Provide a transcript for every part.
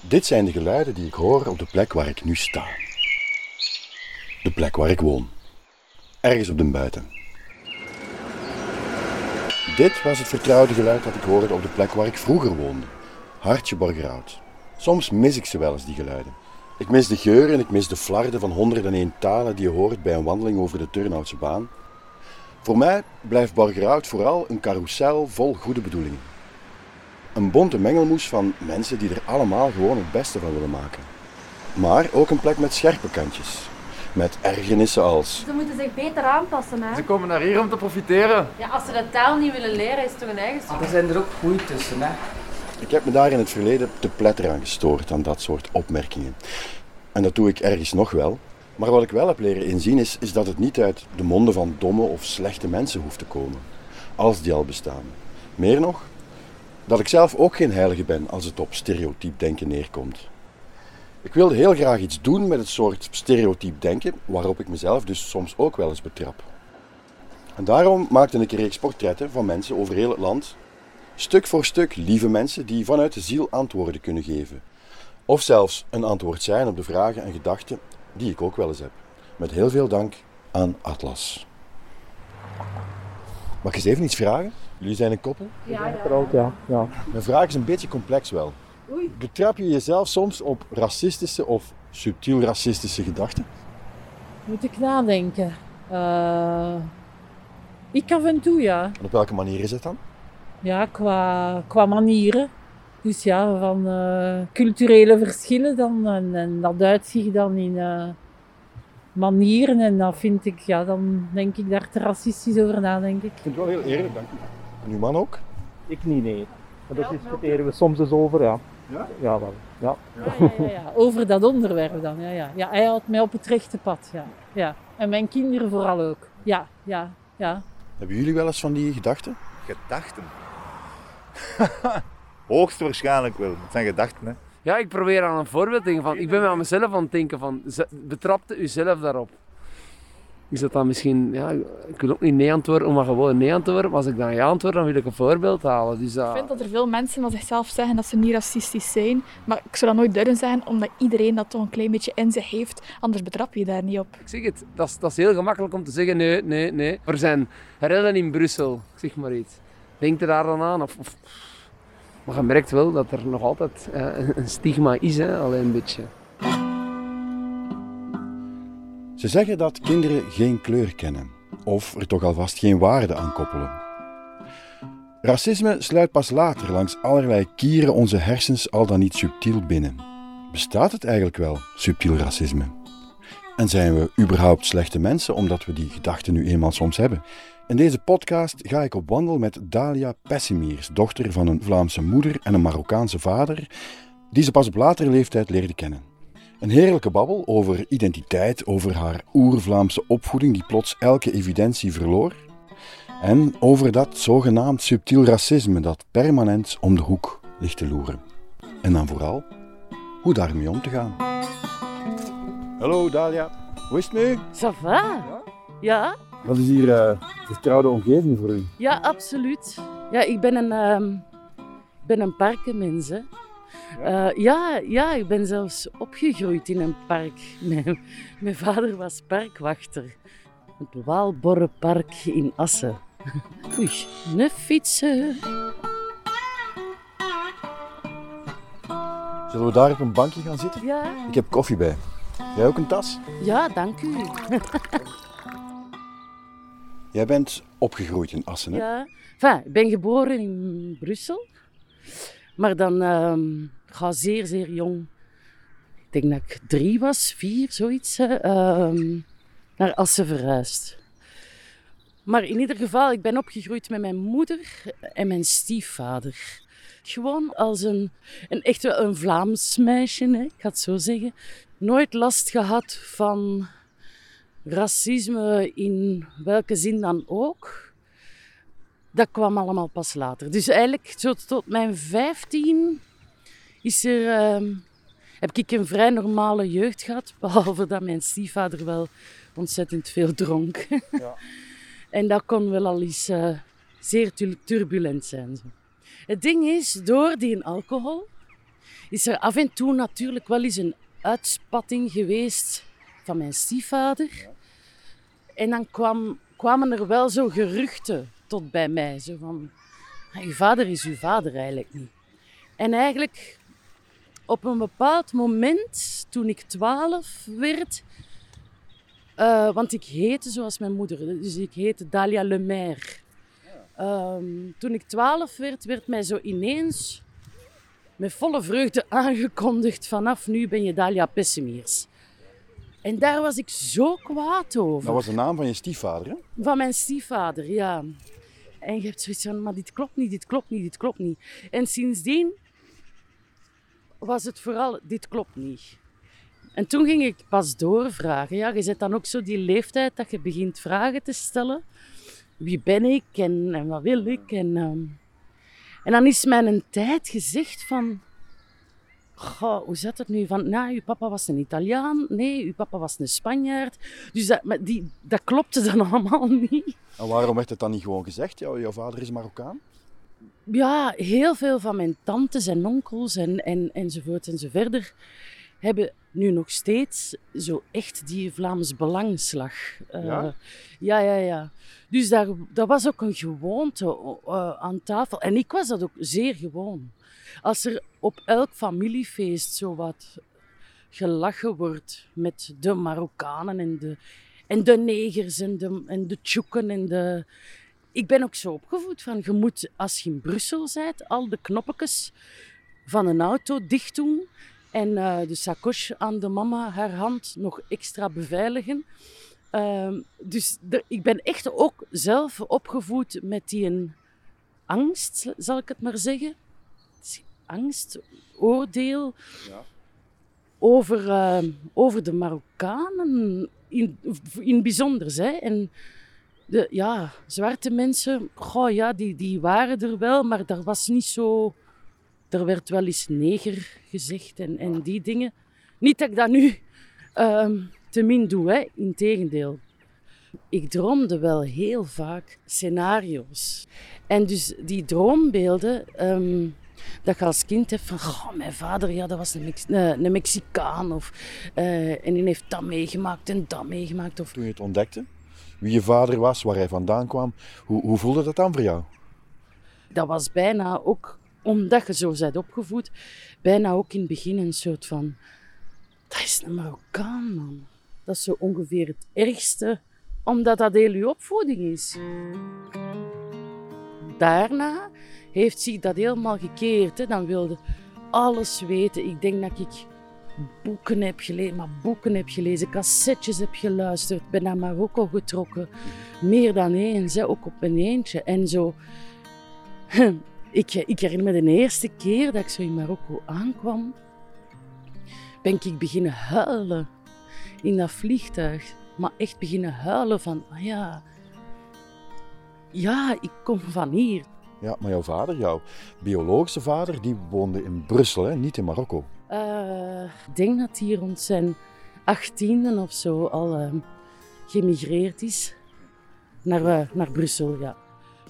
Dit zijn de geluiden die ik hoor op de plek waar ik nu sta. De plek waar ik woon. Ergens op de buiten. Dit was het vertrouwde geluid dat ik hoorde op de plek waar ik vroeger woonde. Hartje Borgerhout. Soms mis ik ze wel eens, die geluiden. Ik mis de geur en ik mis de flarden van 101 talen die je hoort bij een wandeling over de Turnhoutse baan. Voor mij blijft Borgerhout vooral een carousel vol goede bedoelingen. Een bonte mengelmoes van mensen die er allemaal gewoon het beste van willen maken. Maar ook een plek met scherpe kantjes. Met ergernissen als Ze moeten zich beter aanpassen, hè? Ze komen naar hier om te profiteren. Ja, als ze de taal niet willen leren, is het toch een eigen schuld. Er zijn er ook goed tussen, hè. Ik heb me daar in het verleden te pletter aan gestoord aan dat soort opmerkingen. En dat doe ik ergens nog wel. Maar wat ik wel heb leren inzien is, is dat het niet uit de monden van domme of slechte mensen hoeft te komen. Als die al bestaan. Meer nog, dat ik zelf ook geen heilige ben als het op stereotyp denken neerkomt. Ik wilde heel graag iets doen met het soort stereotyp denken, waarop ik mezelf dus soms ook wel eens betrap. En daarom maakte ik een reeks portretten van mensen over heel het land Stuk voor stuk lieve mensen die vanuit de ziel antwoorden kunnen geven. Of zelfs een antwoord zijn op de vragen en gedachten die ik ook wel eens heb. Met heel veel dank aan Atlas. Mag ik eens even iets vragen? Jullie zijn een koppel? Ja, ja. Getrouwd, ja. ja. Mijn vraag is een beetje complex wel. Oei. Betrap je jezelf soms op racistische of subtiel racistische gedachten? Moet ik nadenken. Eh, ik af en toe, ja. En op welke manier is het dan? Ja, qua, qua manieren. Dus ja, van eh, culturele verschillen dan. En, en dat uitzicht dan in eh, manieren. En dat vind ik, ja, dan denk ik daar te racistisch over na, denk ik. Ik vind het wel heel eerlijk, dank u. En uw man ook? Ik niet, nee. Maar dat discussiëren we soms eens over, ja. Ja? Ja, wel. Ja. Ja, ja, ja, ja. Over dat onderwerp dan, ja, ja. Ja, hij houdt mij op het rechte pad, ja. ja. En mijn kinderen vooral ook. Ja, ja, ja. Hebben jullie wel eens van die gedachten? Gedachten. Hoogstwaarschijnlijk wel. Het zijn gedachten, hè. Ja, ik probeer aan een voorbeeld te denken van. Ik ben met mezelf aan het denken van. Betrapte u zelf daarop? Is dat dan misschien. Ja, ik wil ook niet nee antwoorden maar gewoon nee antwoorden. Maar als ik dan ja antwoord, dan wil ik een voorbeeld halen. Dus Ik vind dat er veel mensen van zichzelf zeggen dat ze niet racistisch zijn. Maar ik zou dat nooit durven zeggen, omdat iedereen dat toch een klein beetje in zich heeft. Anders betrap je daar niet op. Ik zeg het, dat is, dat is heel gemakkelijk om te zeggen nee, nee, nee. Er zijn rellen in Brussel, zeg maar iets. Denk er daar dan aan? Of, of... Maar je merkt wel dat er nog altijd eh, een stigma is, hè? alleen een beetje. Ze zeggen dat kinderen geen kleur kennen, of er toch alvast geen waarde aan koppelen. Racisme sluit pas later langs allerlei kieren onze hersens al dan niet subtiel binnen. Bestaat het eigenlijk wel, subtiel racisme? En zijn we überhaupt slechte mensen omdat we die gedachten nu eenmaal soms hebben? In deze podcast ga ik op wandel met Dalia Pessimiers, dochter van een Vlaamse moeder en een Marokkaanse vader, die ze pas op latere leeftijd leerde kennen. Een heerlijke babbel over identiteit, over haar oer-Vlaamse opvoeding die plots elke evidentie verloor. En over dat zogenaamd subtiel racisme dat permanent om de hoek ligt te loeren. En dan vooral, hoe daarmee om te gaan. Hallo Dalia, hoe is het nu? Ça va? Ja, Wat is hier uh, vertrouwde omgeving voor u? ja, absoluut. Ja, ik ben een, ik ben een parkenmens. Hè. Ja? ja, ja, ik ben zelfs opgegroeid in een park. Mijn, mijn vader was parkwachter. Het Waalborrenpark in Assen. Oei, een fietsen. Zullen we daar op een bankje gaan zitten? Ja, Ik heb koffie bij. Jij ook een tas? ja, dank u. Jij bent opgegroeid in Assen, hè? Ja. Ik ben geboren in Brussel. Maar dan ehm ga zeer, zeer jong. Ik denk dat ik drie was, vier, zoiets. ehm, naar Assen verhuisd. Maar in ieder geval, ik ben opgegroeid met mijn moeder en mijn stiefvader. Gewoon als een, een echt een Vlaams meisje, hè, ik ga het zo zeggen. Nooit last gehad van racisme in welke zin dan ook. Dat kwam allemaal pas later. Dus eigenlijk zo tot mijn 15 is er, ehm, heb ik een vrij normale jeugd gehad. Behalve dat mijn stiefvader wel ontzettend veel dronk. Ja. en dat kon wel al eens eh, zeer tu- turbulent zijn. Zo. Het ding is, door die alcohol is er af en toe natuurlijk wel eens een uitspatting geweest van mijn stiefvader. En dan kwam, kwamen er wel zo geruchten tot bij mij. Zo van, "Ah, uw vader is uw vader eigenlijk niet. En eigenlijk op een bepaald moment, toen ik twaalf werd, eh, want ik heette zoals mijn moeder, dus ik heette Dalia Lemaire. Ehm, toen ik twaalf werd, werd mij zo ineens met volle vreugde aangekondigd: vanaf nu ben je Dalia Pessemiers. En daar was ik zo kwaad over. Dat was de naam van je stiefvader, hè? Van mijn stiefvader, ja. En je hebt zoiets van, maar dit klopt niet, dit klopt niet, dit klopt niet. En sindsdien was het vooral, dit klopt niet. En toen ging ik pas doorvragen. Ja, je zet dan ook zo die leeftijd dat je begint vragen te stellen. Wie ben ik en, en wat wil ik? En, ehm, en dan is mij een tijd gezegd van... Goh, hoe zat het nu? Van, nou, uw papa was een Italiaan. Nee, uw papa was een Spanjaard. Dus dat, maar die, dat klopte dan allemaal niet. En waarom werd het dan niet gewoon gezegd? Jouw, jouw vader is Marokkaan? Ja, heel veel van mijn tantes en onkels en, en, enzovoort enzoverder hebben nu nog steeds zo echt die Vlaams belangslag. Eh, Ja? ja, ja, ja. Dus daar, dat was ook een gewoonte eh, aan tafel. En ik was dat ook zeer gewoon. Als er op elk familiefeest zo wat gelachen wordt met de Marokkanen en de, en de negers en de, en de tjoeken en de... Ik ben ook zo opgevoed van, je moet, als je in Brussel bent, al de knoppetjes van een auto dicht doen en eh, de sacoche aan de mama, haar hand, nog extra beveiligen. Ehm, dus ik ben echt ook zelf opgevoed met die angst, zal ik het maar zeggen. Angst, oordeel over, ehm, over de Marokkanen in, in het bijzonder. Hè? En de, ja, zwarte mensen, goh, ja, die, die waren er wel, maar daar was niet zo... Er werd wel eens neger gezegd en, en die dingen. Niet dat ik dat nu ehm, te min doe, hè. integendeel. Ik droomde wel heel vaak scenario's. En dus die droombeelden, ehm, dat je als kind hebt van, "Goh, mijn vader, ja, dat was een, Mex- een Mexicaan. Of, eh, en die heeft dat meegemaakt en dat meegemaakt. Of, Toen je het ontdekte, wie je vader was, waar hij vandaan kwam, hoe, hoe voelde dat dan voor jou? dat was bijna ook, omdat je zo bent opgevoed, bijna ook in het begin een soort van... Dat is een Marokkaan, man. Dat is zo ongeveer het ergste, omdat dat heel je opvoeding is. Daarna heeft zich dat helemaal gekeerd. Hè. Dan wilde alles weten. Ik denk dat ik boeken heb gelezen, maar boeken heb gelezen, cassettes heb geluisterd, ben naar Marokko getrokken. Meer dan eens, hè, ook op een eentje. En zo... Ik, ik herinner me de eerste keer dat ik zo in Marokko aankwam, ben ik beginnen huilen in dat vliegtuig. Maar echt beginnen huilen van, ah ja, ja, ik kom van hier. Ja, maar jouw vader, jouw biologische vader, die woonde in Brussel, hè? niet in Marokko. Eh, ik denk dat hij rond zijn achttiende of zo al eh, gemigreerd is naar, eh, naar Brussel, ja.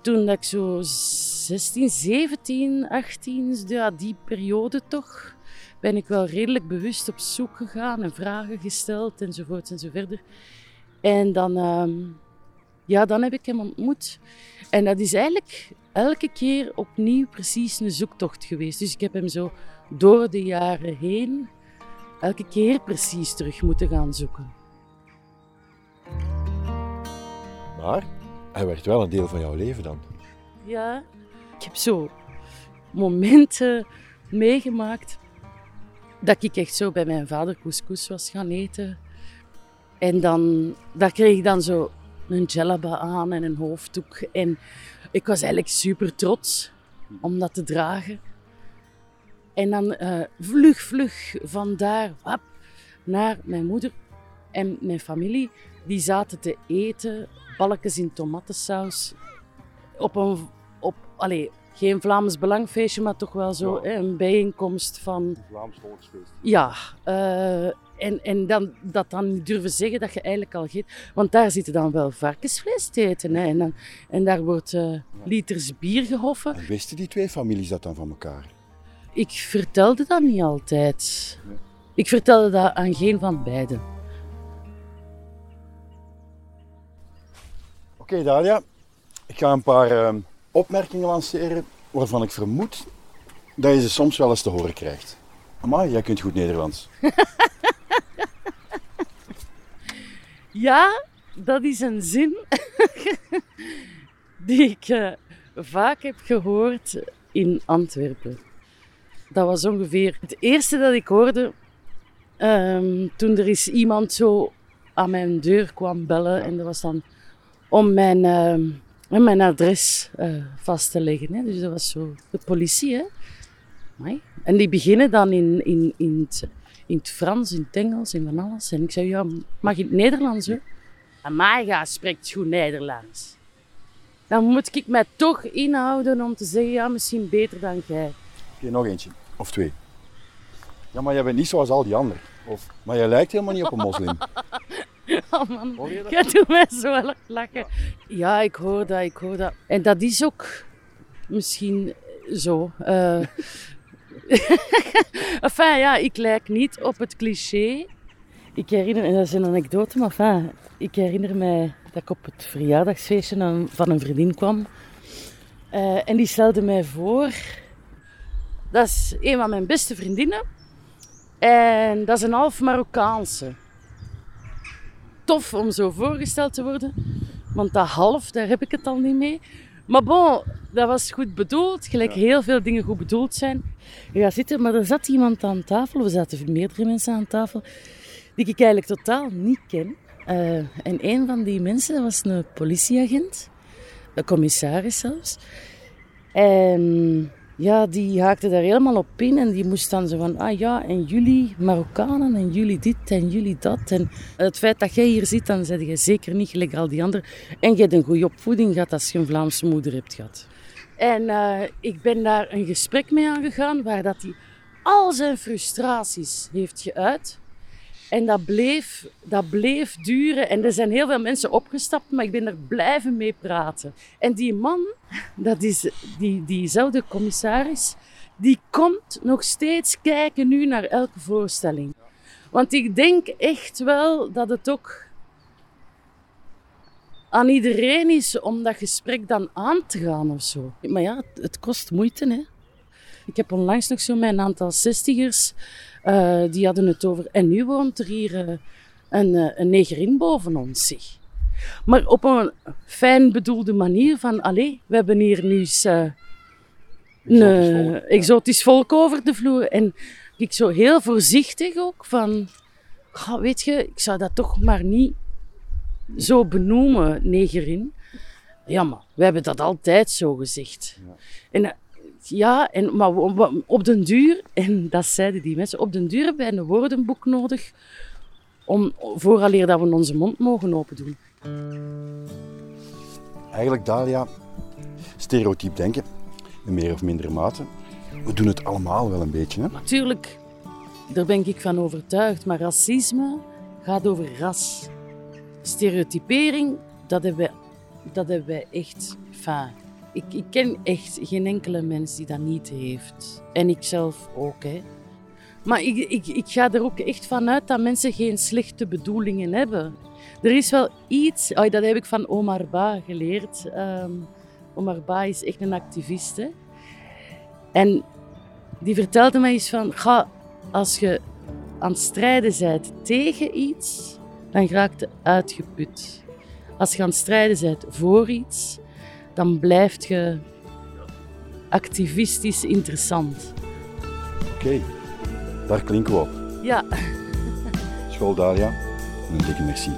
Toen dat ik zo 16, 17, 18, ja, die periode toch, ben ik wel redelijk bewust op zoek gegaan en vragen gesteld enzovoort enzoverder. En dan, ehm, ja, dan heb ik hem ontmoet. En dat is eigenlijk elke keer opnieuw precies een zoektocht geweest. Dus ik heb hem zo door de jaren heen elke keer precies terug moeten gaan zoeken. Maar hij werd wel een deel van jouw leven dan. Ja, ik heb zo momenten meegemaakt dat ik echt zo bij mijn vader couscous was gaan eten. En dan, daar kreeg ik dan zo een djellaba aan en een hoofddoek. En ik was eigenlijk super trots om dat te dragen. En dan eh, vlug, vlug vandaar wap, naar mijn moeder en mijn familie. Die zaten te eten, balkjes in tomatensaus. Op een, op, allee, geen Vlaams Belangfeestje, maar toch wel zo hè, een bijeenkomst van... Vlaams volksfeest. Ja, eh, en, en dan, dat dan niet durven zeggen dat je eigenlijk al geeft. Want daar zitten dan wel varkensvlees te eten. Hè, en, dan, en daar wordt eh, liters bier gehoffen. En wisten die twee families dat dan van elkaar? ik vertelde dat niet altijd. Ik vertelde dat aan geen van beiden. Oké, Dalia. Ik ga een paar ehm, opmerkingen lanceren waarvan ik vermoed dat je ze soms wel eens te horen krijgt. Maar jij kunt goed Nederlands. Ja, dat is een zin die ik eh, vaak heb gehoord in Antwerpen. Dat was ongeveer het eerste dat ik hoorde ehm, toen er eens iemand zo aan mijn deur kwam bellen. En dat was dan om mijn, ehm, mijn adres eh, vast te leggen. Hè. Dus dat was zo de politie. Hè. En die beginnen dan in, in, in, het, in het Frans, in het Engels, in van alles. En ik zei, ja, mag in het Nederlands hoor. Amaga spreekt goed Nederlands. Dan moet ik mij toch inhouden om te zeggen, ja, misschien beter dan jij. Oké, nog eentje. Of twee. Ja, maar jij bent niet zoals al die anderen. Of, maar jij lijkt helemaal niet op een moslim. Oh man, Hoor je dat? jij doet mij zo erg lachen. Ja, ik hoor dat, ik hoor dat. En dat is ook misschien zo. eh. enfin, ja, ik lijk niet op het cliché. Ik herinner, en dat is een anekdote, maar ik herinner mij dat ik op het verjaardagsfeestje van een vriendin kwam. Eh, en die stelde mij voor. Dat is een van mijn beste vriendinnen. En dat is een half Marokkaanse tof om zo voorgesteld te worden. Want dat half, daar heb ik het al niet mee. Maar bon, dat was goed bedoeld. Gelijk heel veel dingen goed bedoeld zijn. Je gaat zitten, maar er zat iemand aan tafel. Er zaten meerdere mensen aan tafel. Die ik eigenlijk totaal niet ken. Eh, en een van die mensen was een politieagent. Een commissaris zelfs. En ja, die haakte daar helemaal op in en die moest dan zo van, ah ja, en jullie Marokkanen en jullie dit en jullie dat. En het feit dat jij hier zit, dan zeg je zeker niet gelijk al die anderen. En je hebt een goede opvoeding gehad als je een Vlaamse moeder hebt gehad. En eh, ik ben daar een gesprek mee aangegaan waar dat hij al zijn frustraties heeft geuit. En dat bleef, dat bleef duren. En er zijn heel veel mensen opgestapt, maar ik ben er blijven mee praten. En die man, dat is die, diezelfde commissaris, die komt nog steeds kijken nu naar elke voorstelling. Want ik denk echt wel dat het ook aan iedereen is om dat gesprek dan aan te gaan of zo. Maar ja, het, het kost moeite, hè. Ik heb onlangs nog zo met een aantal zestigers, eh, die hadden het over... En nu woont er hier eh, een, eh, een negerin boven ons, zeg. Maar op een fijn bedoelde manier van... Allee, we hebben hier nu eens... een Exotisch volk, ja. exotisch volk over de vloer. En ik zo heel voorzichtig ook van... "Ga, weet je, ik zou dat toch maar niet zo benoemen, negerin. Ja, maar we hebben dat altijd zo gezegd. En eh, ja, en, maar op den duur, en dat zeiden die mensen, op den duur hebben wij een woordenboek nodig om, vooraleer dat we onze mond mogen open doen. Eigenlijk, Dalia, stereotyp denken, in meer of mindere mate. We doen het allemaal wel een beetje, hè? Natuurlijk, daar ben ik van overtuigd, maar racisme gaat over ras. Stereotypering, dat hebben wij, dat hebben wij echt. Enfin, ik, ik ken echt geen enkele mens die dat niet heeft. En ik zelf ook, hè. Maar ik, ik, ik ga er ook echt vanuit dat mensen geen slechte bedoelingen hebben. Er is wel iets, dat heb ik van Omar Ba geleerd. Ehm, Omar Ba is echt een activist. Hè? En die vertelde mij eens van, ga, als je aan het strijden bent tegen iets, dan raakt je uitgeput. Als je aan het strijden bent voor iets, dan blijft je activistisch interessant. Oké, daar klinken we op. Ja. School Dalia, een dikke merci.